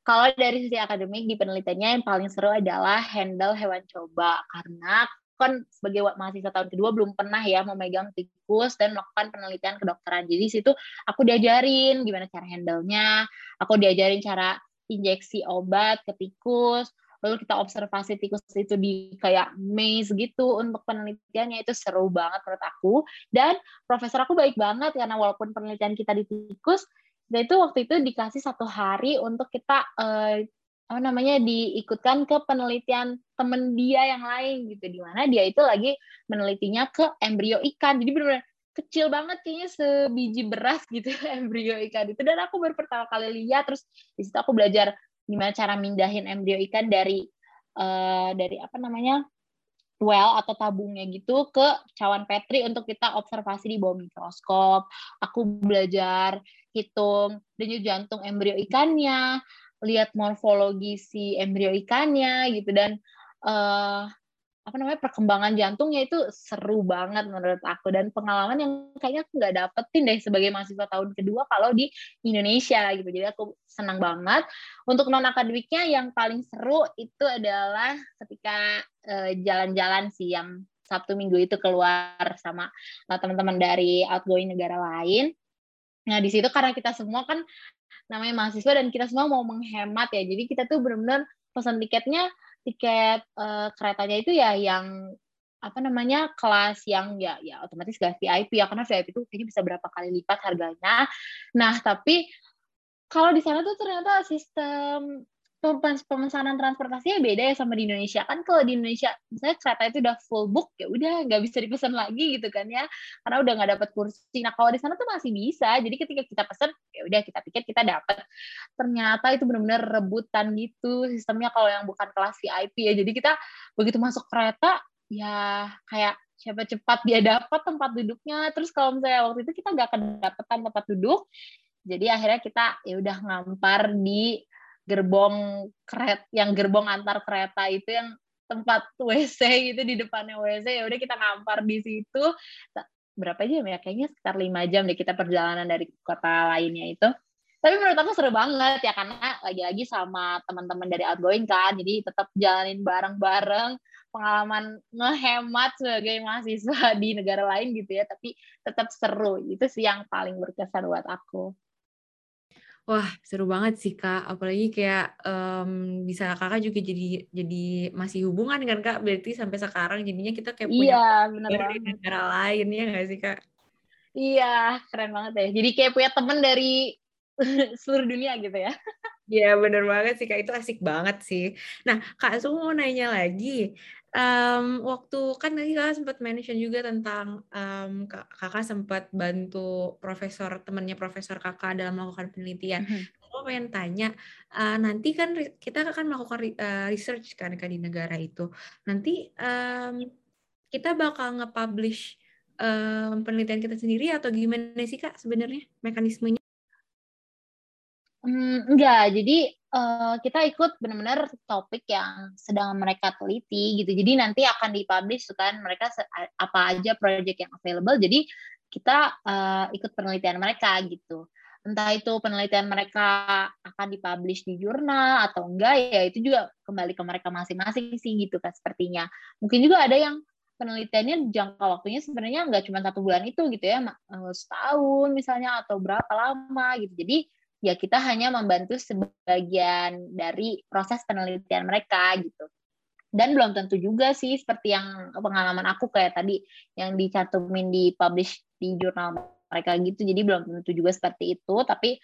kalau dari sisi akademik di penelitiannya yang paling seru adalah handle hewan coba karena kan sebagai mahasiswa tahun kedua belum pernah ya memegang tikus dan melakukan penelitian kedokteran. Jadi situ aku diajarin gimana cara handle-nya, aku diajarin cara injeksi obat ke tikus, lalu kita observasi tikus itu di kayak maze gitu untuk penelitiannya itu seru banget menurut aku. Dan profesor aku baik banget karena walaupun penelitian kita di tikus dan itu waktu itu dikasih satu hari untuk kita uh, apa namanya diikutkan ke penelitian temen dia yang lain gitu. Di mana dia itu lagi menelitinya ke embrio ikan. Jadi benar-benar kecil banget kayaknya sebiji beras gitu *laughs* embrio ikan itu. Dan aku baru pertama kali lihat terus di situ aku belajar gimana cara mindahin embrio ikan dari uh, dari apa namanya well atau tabungnya gitu ke cawan petri untuk kita observasi di bawah mikroskop. Aku belajar hitung denyut jantung embrio ikannya, lihat morfologi si embrio ikannya gitu dan uh, apa namanya perkembangan jantungnya itu seru banget menurut aku. Dan pengalaman yang kayaknya aku nggak dapetin deh sebagai mahasiswa tahun kedua kalau di Indonesia gitu. Jadi aku senang banget. Untuk non akademiknya yang paling seru itu adalah ketika eh, jalan-jalan sih yang Sabtu Minggu itu keluar sama teman-teman dari outgoing negara lain. Nah di situ karena kita semua kan namanya mahasiswa dan kita semua mau menghemat ya. Jadi kita tuh benar-benar pesan tiketnya tiket uh, keretanya itu ya yang apa namanya kelas yang ya ya otomatis gak VIP ya karena VIP itu kayaknya bisa berapa kali lipat harganya. Nah tapi kalau di sana tuh ternyata sistem pemesanan transportasinya beda ya sama di Indonesia. Kan kalau di Indonesia misalnya kereta itu udah full book ya udah nggak bisa dipesan lagi gitu kan ya. Karena udah nggak dapat kursi. Nah kalau di sana tuh masih bisa. Jadi ketika kita pesen ya udah kita tiket kita dapat ternyata itu benar-benar rebutan gitu sistemnya kalau yang bukan kelas VIP ya. Jadi kita begitu masuk kereta ya kayak siapa cepat dia dapat tempat duduknya. Terus kalau misalnya waktu itu kita nggak kedapetan tempat duduk jadi akhirnya kita ya udah ngampar di gerbong keret yang gerbong antar kereta itu yang tempat *laughs* WC gitu di depannya WC ya udah kita ngampar di situ. Berapa jam ya? Kayaknya sekitar lima jam deh kita perjalanan dari kota lainnya itu. Tapi menurut aku seru banget ya karena lagi-lagi sama teman-teman dari outgoing kan jadi tetap jalanin bareng-bareng. Pengalaman ngehemat sebagai mahasiswa *laughs* di negara lain gitu ya tapi tetap seru. Itu sih yang paling berkesan buat aku Wah, seru banget sih Kak. Apalagi kayak um, bisa Kakak juga jadi jadi masih hubungan kan Kak. Berarti sampai sekarang jadinya kita kayak punya iya, bener dari negara lain ya nggak sih Kak? Iya, keren banget ya. Jadi kayak punya temen dari *laughs* seluruh dunia gitu ya. Iya bener banget sih kak itu asik banget sih. Nah kak Su mau nanya lagi, um, waktu kan tadi kakak sempat mention juga tentang um, kakak sempat bantu profesor temannya profesor kakak dalam melakukan penelitian. Mm-hmm. Aku pengen tanya, uh, nanti kan kita akan melakukan uh, research kan kan di negara itu. Nanti um, kita bakal nge-publish um, penelitian kita sendiri atau gimana sih kak sebenarnya mekanismenya? Hmm, enggak, jadi uh, kita ikut benar-benar topik yang sedang mereka teliti gitu. Jadi nanti akan dipublish kan mereka apa aja project yang available. Jadi kita uh, ikut penelitian mereka gitu. Entah itu penelitian mereka akan dipublish di jurnal atau enggak ya itu juga kembali ke mereka masing-masing sih gitu kan sepertinya. Mungkin juga ada yang penelitiannya jangka waktunya sebenarnya nggak cuma satu bulan itu gitu ya, eh, setahun misalnya atau berapa lama gitu. Jadi ya kita hanya membantu sebagian dari proses penelitian mereka gitu. Dan belum tentu juga sih seperti yang pengalaman aku kayak tadi yang dicantumin di publish di jurnal mereka gitu. Jadi belum tentu juga seperti itu, tapi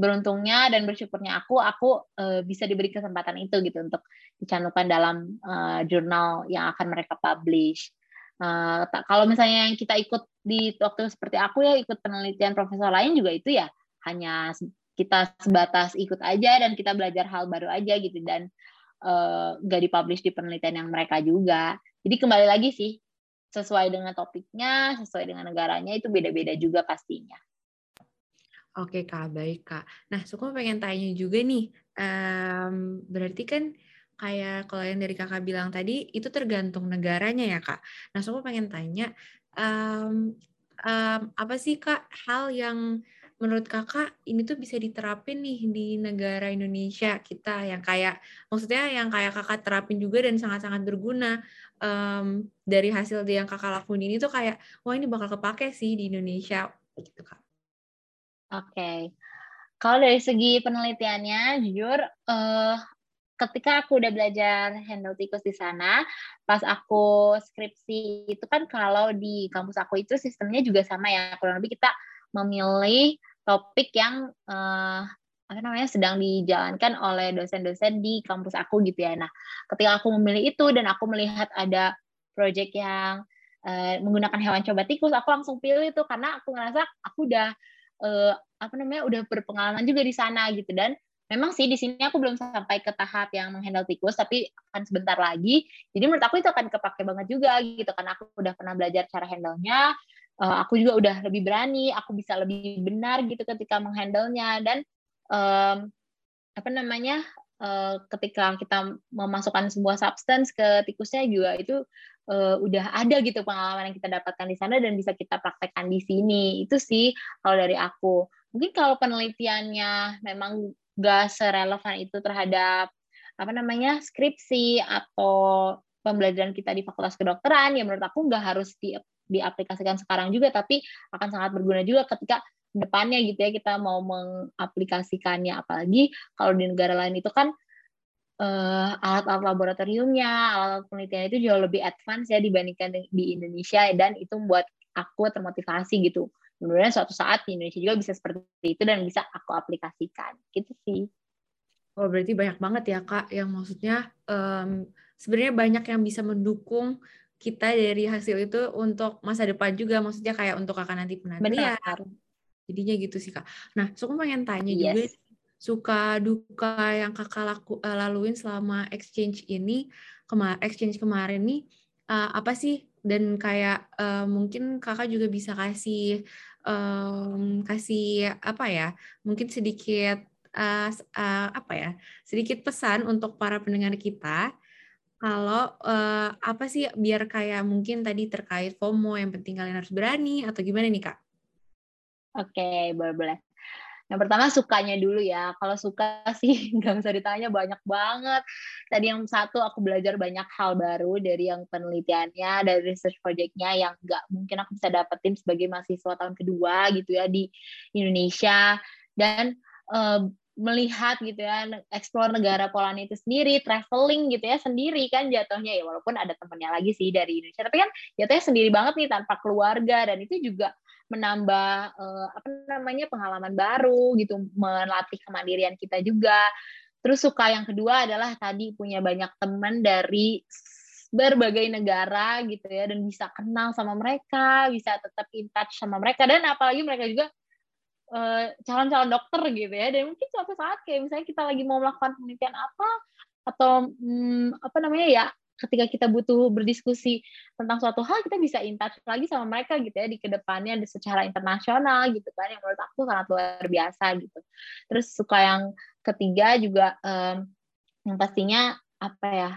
beruntungnya dan bersyukurnya aku aku uh, bisa diberi kesempatan itu gitu untuk dicantumkan dalam uh, jurnal yang akan mereka publish. Uh, kalau misalnya yang kita ikut di waktu seperti aku ya ikut penelitian profesor lain juga itu ya hanya kita sebatas ikut aja dan kita belajar hal baru aja gitu dan uh, gak dipublish di penelitian yang mereka juga. Jadi kembali lagi sih sesuai dengan topiknya, sesuai dengan negaranya itu beda-beda juga pastinya. Oke kak, baik kak. Nah, Suko pengen tanya juga nih, um, berarti kan kayak kalau yang dari kakak bilang tadi itu tergantung negaranya ya kak. Nah, Suko pengen tanya, um, um, apa sih kak hal yang menurut kakak ini tuh bisa diterapin nih di negara Indonesia kita yang kayak maksudnya yang kayak kakak terapin juga dan sangat-sangat berguna um, dari hasil yang kakak lakuin ini tuh kayak wah ini bakal kepake sih di Indonesia gitu kak. Oke, okay. kalau dari segi penelitiannya jujur uh, ketika aku udah belajar handle tikus di sana, pas aku skripsi itu kan kalau di kampus aku itu sistemnya juga sama ya, kurang lebih kita memilih topik yang uh, apa namanya sedang dijalankan oleh dosen-dosen di kampus aku gitu ya. Nah, ketika aku memilih itu dan aku melihat ada proyek yang uh, menggunakan hewan coba tikus, aku langsung pilih itu karena aku ngerasa aku udah uh, apa namanya udah berpengalaman juga di sana gitu. Dan memang sih di sini aku belum sampai ke tahap yang menghandle tikus tapi akan sebentar lagi. Jadi menurut aku itu akan kepake banget juga gitu karena aku udah pernah belajar cara handle-nya uh, aku juga udah lebih berani aku bisa lebih benar gitu ketika menghandle-nya. Dan um, apa namanya uh, ketika kita memasukkan sebuah substance ke tikusnya juga itu uh, udah ada gitu pengalaman yang kita dapatkan di sana dan bisa kita praktekkan di sini. Itu sih kalau dari aku. Mungkin kalau penelitiannya memang gak serelevan itu terhadap apa namanya skripsi atau pembelajaran kita di fakultas kedokteran ya menurut aku nggak harus di, diaplikasikan sekarang juga tapi akan sangat berguna juga ketika depannya gitu ya kita mau mengaplikasikannya. Apalagi kalau di negara lain itu kan uh, alat-alat laboratoriumnya alat-alat penelitian itu jauh lebih advance ya dibandingkan di Indonesia dan itu membuat aku termotivasi gitu. Mudah suatu saat di Indonesia juga bisa seperti itu dan bisa aku aplikasikan. Gitu sih. Oh berarti banyak banget ya kak yang maksudnya um, sebenarnya banyak yang bisa mendukung kita dari hasil itu untuk masa depan juga maksudnya kayak untuk kakak nanti penantian. Jadinya gitu sih kak. Nah so aku pengen tanya yes. juga suka duka yang kakak laku, uh, laluin selama exchange ini kemar exchange kemarin nih uh, apa sih? Dan kayak uh, mungkin kakak juga bisa kasih um, kasih apa ya mungkin sedikit uh, uh, apa ya sedikit pesan untuk para pendengar kita kalau uh, apa sih biar kayak mungkin tadi terkait FOMO yang penting kalian harus berani atau gimana nih kak? Oke okay, boleh boleh. Yang pertama sukanya dulu ya. Kalau suka *laughs* sih nggak usah ditanya banyak banget. Tadi yang satu aku belajar banyak hal baru dari yang penelitiannya, dari research projectnya yang nggak mungkin aku bisa dapetin sebagai mahasiswa tahun kedua gitu ya di Indonesia. Dan uh, melihat gitu ya, explore negara Polandia itu sendiri, traveling gitu ya sendiri kan jatuhnya ya walaupun ada temennya lagi sih dari Indonesia, tapi kan jatuhnya sendiri banget nih tanpa keluarga dan itu juga menambah uh, apa namanya pengalaman baru gitu, melatih kemandirian kita juga. Terus suka yang kedua adalah tadi punya banyak teman dari berbagai negara gitu ya dan bisa kenal sama mereka, bisa tetap in touch sama mereka dan apalagi mereka juga eh, calon-calon dokter gitu ya. Dan mungkin suatu saat kayak misalnya kita lagi mau melakukan penelitian apa atau hmm, apa namanya ya ketika kita butuh berdiskusi tentang suatu hal kita bisa in touch lagi sama mereka gitu ya di ke depannya secara internasional gitu kan yang menurut aku sangat luar biasa gitu. Terus suka yang ketiga juga um, yang pastinya apa ya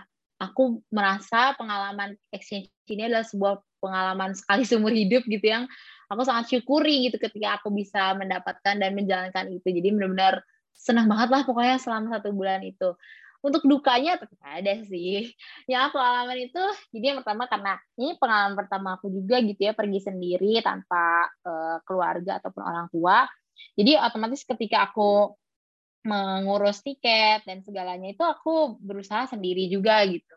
aku merasa pengalaman exchange ini adalah sebuah pengalaman sekali seumur hidup gitu yang aku sangat syukuri gitu ketika aku bisa mendapatkan dan menjalankan itu. Jadi benar-benar senang banget lah pokoknya selama satu bulan itu. Untuk dukanya tetap ada sih. *laughs* Yang aku alami itu jadi yang pertama karena ini pengalaman pertama aku juga gitu ya pergi sendiri tanpa uh, keluarga ataupun orang tua. Jadi otomatis ketika aku mengurus tiket dan segalanya itu aku berusaha sendiri juga gitu.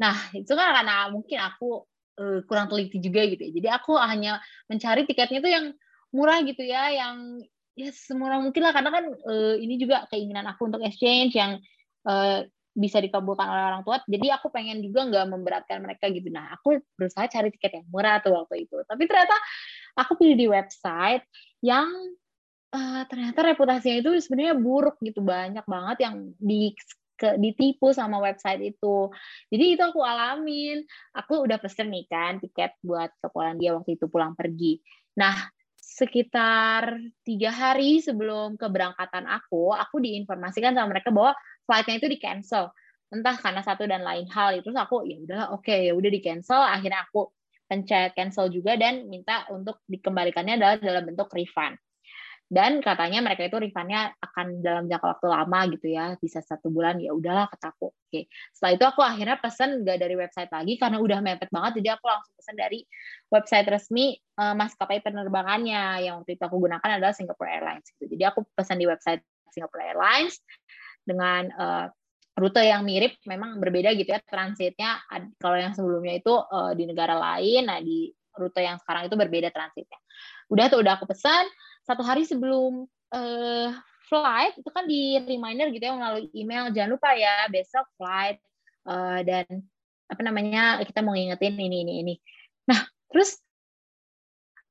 Nah itu kan karena mungkin aku uh, kurang teliti juga gitu ya. Jadi aku hanya mencari tiketnya tuh yang murah gitu ya, yang ya semurah mungkin lah karena kan uh, ini juga keinginan aku untuk exchange yang uh, bisa dikabulkan oleh orang tua. Jadi aku pengen juga nggak memberatkan mereka gitu. Nah, aku berusaha cari tiket yang murah tuh waktu itu. Tapi ternyata aku pilih di website yang uh, ternyata reputasinya itu sebenarnya buruk gitu. Banyak banget yang di ke ditipu sama website itu. Jadi itu aku alamin. Aku udah pesen nih kan tiket buat ke Polandia waktu itu pulang pergi. Nah, sekitar tiga hari sebelum keberangkatan aku, aku diinformasikan sama mereka bahwa flightnya itu di cancel. Entah karena satu dan lain hal. Itu aku ya udahlah oke okay, ya udah di cancel. Akhirnya aku pencet cancel juga dan minta untuk dikembalikannya adalah dalam bentuk refund dan katanya mereka itu refundnya akan dalam jangka waktu lama gitu ya bisa satu bulan ya udahlah kataku oke. Setelah itu aku akhirnya pesan nggak dari website lagi karena udah mepet banget jadi aku langsung pesan dari website resmi uh, maskapai penerbangannya yang waktu itu aku gunakan adalah Singapore Airlines gitu. Jadi aku pesan di website Singapore Airlines dengan uh, rute yang mirip memang berbeda gitu ya transitnya. Kalau yang sebelumnya itu uh, di negara lain nah di rute yang sekarang itu berbeda transitnya. Udah tuh udah aku pesan satu hari sebelum uh, flight itu kan di reminder gitu ya melalui email jangan lupa ya besok flight uh, dan apa namanya kita mau ngingetin ini ini ini. Nah terus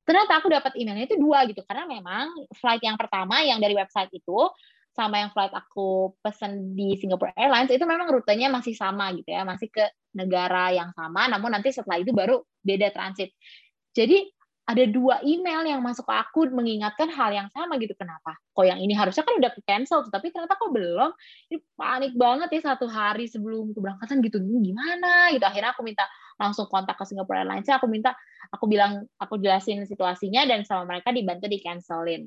ternyata aku dapat emailnya itu dua gitu karena memang flight yang pertama yang dari website itu sama yang flight aku pesen di Singapore Airlines itu memang rutenya masih sama gitu ya, masih ke negara yang sama, namun nanti setelah itu baru beda transit. Jadi ada dua email yang masuk ke aku mengingatkan hal yang sama gitu. Kenapa? Kok yang ini harusnya kan udah cancel tapi ternyata kok belum? Ini panik banget ya satu hari sebelum keberangkatan gitu. Gimana gitu? Akhirnya aku minta langsung kontak ke Singapore Airlines. Aku minta aku bilang aku jelasin situasinya dan sama mereka dibantu di cancelin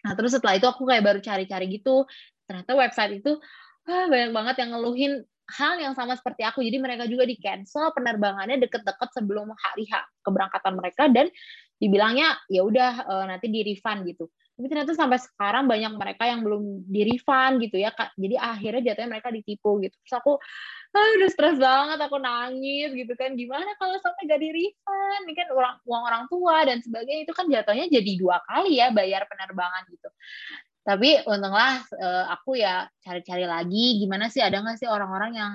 nah terus setelah itu aku kayak baru cari-cari gitu. Ternyata website itu ah, banyak banget yang ngeluhin hal yang sama seperti aku. Jadi mereka juga di cancel penerbangannya deket-deket sebelum hari H keberangkatan mereka dan dibilangnya ya udah uh, nanti di refund gitu. Tapi ternyata sampai sekarang banyak mereka yang belum di refund gitu ya. Kak. Jadi akhirnya jatuhnya mereka ditipu gitu. Terus aku ah, udah stres banget, aku nangis gitu kan. Gimana kalau sampai gak di refund? Ini kan uang orang tua dan sebagainya itu kan jatuhnya jadi dua kali ya bayar penerbangan gitu tapi untunglah uh, aku ya cari-cari lagi gimana sih ada nggak sih orang-orang yang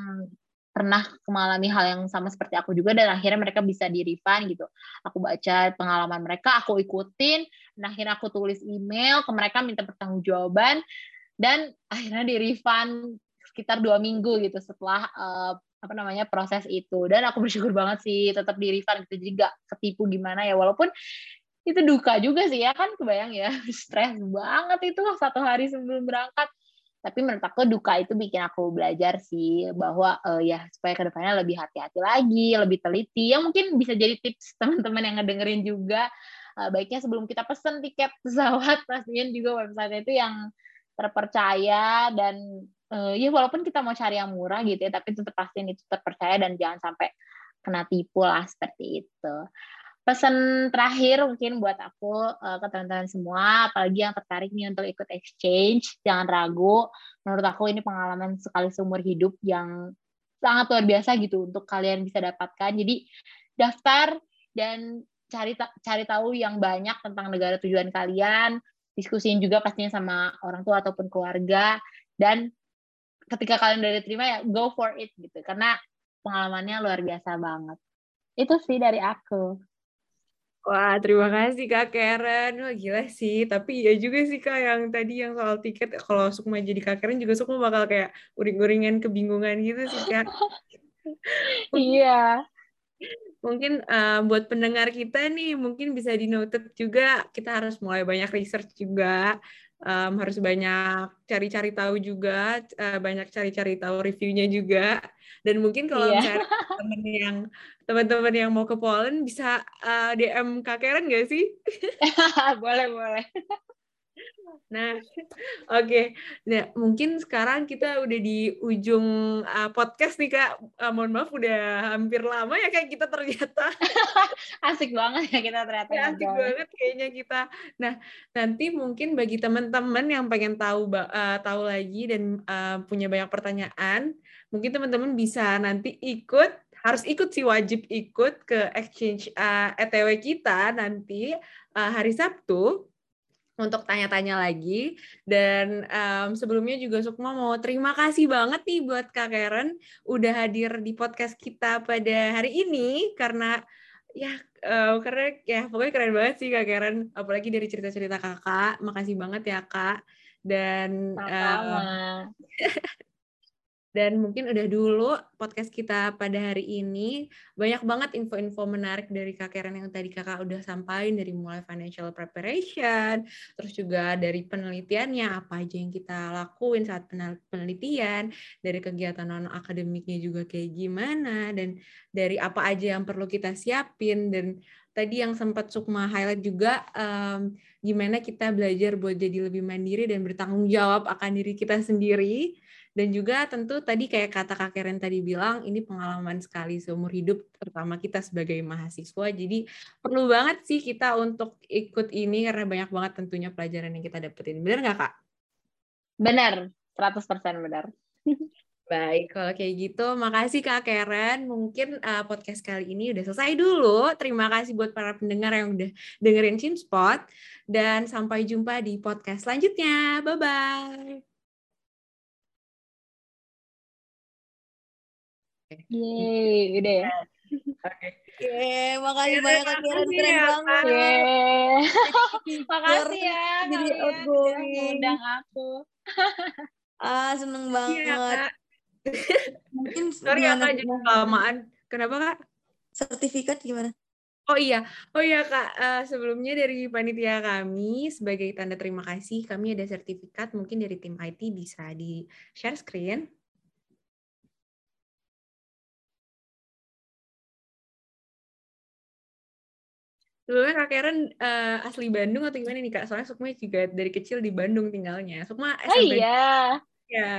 pernah mengalami hal yang sama seperti aku juga dan akhirnya mereka bisa di refund gitu. Aku baca pengalaman mereka, aku ikutin, dan akhirnya aku tulis email ke mereka minta pertanggungjawaban dan akhirnya di refund sekitar dua minggu gitu setelah uh, apa namanya proses itu dan aku bersyukur banget sih tetap di refund gitu jadi gak ketipu gimana ya walaupun itu duka juga sih ya kan kebayang ya *laughs* stres banget itu satu hari sebelum berangkat. Tapi menurut aku duka itu bikin aku belajar sih bahwa uh, ya supaya ke depannya lebih hati-hati lagi lebih teliti. Yang mungkin bisa jadi tips *laughs* teman-teman yang ngedengerin juga. Uh, baiknya sebelum kita pesen tiket pesawat *laughs* pastiin juga website itu yang terpercaya dan uh, ya walaupun kita mau cari yang murah gitu ya tapi tetap pastiin itu terpercaya dan jangan sampai kena tipu lah seperti itu pesan terakhir mungkin buat aku uh, ke teman-teman semua, apalagi yang tertarik nih untuk ikut exchange, jangan ragu. Menurut aku ini pengalaman sekali seumur hidup yang sangat luar biasa gitu untuk kalian bisa dapatkan. Jadi daftar dan cari cari tahu yang banyak tentang negara tujuan kalian, diskusiin juga pastinya sama orang tua ataupun keluarga dan ketika kalian udah diterima ya go for it gitu karena pengalamannya luar biasa banget. Itu sih dari aku. Wah, terima kasih Kak Karen. Wah, gila sih. Tapi ya juga sih Kak yang tadi yang soal tiket, kalau Sukma jadi Kak Karen juga Sukma bakal kayak uring-uringan kebingungan gitu sih Kak. *laughs* Iya. mungkin uh, buat pendengar kita nih, mungkin bisa dinotet juga, kita harus mulai banyak research juga um, harus banyak cari-cari tahu juga, uh, banyak cari-cari tahu reviewnya juga. Dan mungkin kalau yeah. misalnya teman yang teman-teman yang mau ke Poland bisa uh, DM Kak Karen nggak sih? *laughs* boleh boleh. Nah, oke. Okay. Nah, mungkin sekarang kita udah di ujung uh, podcast nih Kak. Uh, mohon maaf udah hampir lama ya kayak kita ternyata. *laughs* asik banget ya kita ternyata. Ya, asik banget kayaknya kita. Nah, nanti mungkin bagi teman-teman yang pengen tahu uh, tahu lagi dan uh, punya banyak pertanyaan, mungkin teman-teman bisa nanti ikut harus ikut sih wajib ikut ke exchange uh, ETW kita nanti uh, hari Sabtu untuk tanya-tanya lagi. Dan um, sebelumnya juga Sukma mau terima kasih banget nih buat Kak Karen udah hadir di podcast kita pada hari ini karena ya uh, karena ya pokoknya keren banget sih Kak Karen apalagi dari cerita-cerita Kakak. Makasih banget ya Kak. Dan Uh, *laughs* Dan mungkin udah dulu podcast kita pada hari ini. Banyak banget info-info menarik dari Kak Karen yang tadi Kakak udah sampaikan dari mulai financial preparation, terus juga dari penelitiannya, apa aja yang kita lakuin saat penelitian, dari kegiatan non-akademiknya juga kayak gimana, dan dari apa aja yang perlu kita siapin, dan tadi yang sempat Sukma highlight juga um, gimana kita belajar buat jadi lebih mandiri dan bertanggung jawab akan diri kita sendiri dan juga tentu tadi kayak kata Kak Karen tadi bilang, ini pengalaman sekali seumur hidup, terutama kita sebagai mahasiswa. Jadi perlu banget sih kita untuk ikut ini karena banyak banget tentunya pelajaran yang kita dapetin. Benar nggak Kak? Benar, 100% benar. *laughs* Baik, kalau kayak gitu, makasih Kak Karen. Mungkin uh, podcast kali ini udah selesai dulu. Terima kasih buat para pendengar yang udah dengerin Spot Dan sampai jumpa di podcast selanjutnya. Bye-bye. Yeay, udah ya. Oke. Yeay, makasih Ya, banyak terima Kak Karen, kasih keren ya, banget. Yeay. *laughs* Makasih ya jadi outgoing. mengundang aku. *laughs* Ah, seneng Iya, banget. Kak. Mungkin Sorry ya, Kak, jadi kelamaan. Kenapa, Kak? sertifikat gimana? Oh iya, oh iya Kak, Eh, sebelumnya dari panitia kami sebagai tanda terima kasih kami ada sertifikat mungkin dari tim IT bisa di share screen. Sebelumnya Kak Karen eh, asli Bandung atau gimana nih Kak? Soalnya Sukma juga dari kecil di Bandung tinggalnya. Sukma Oh SMP iya. ya.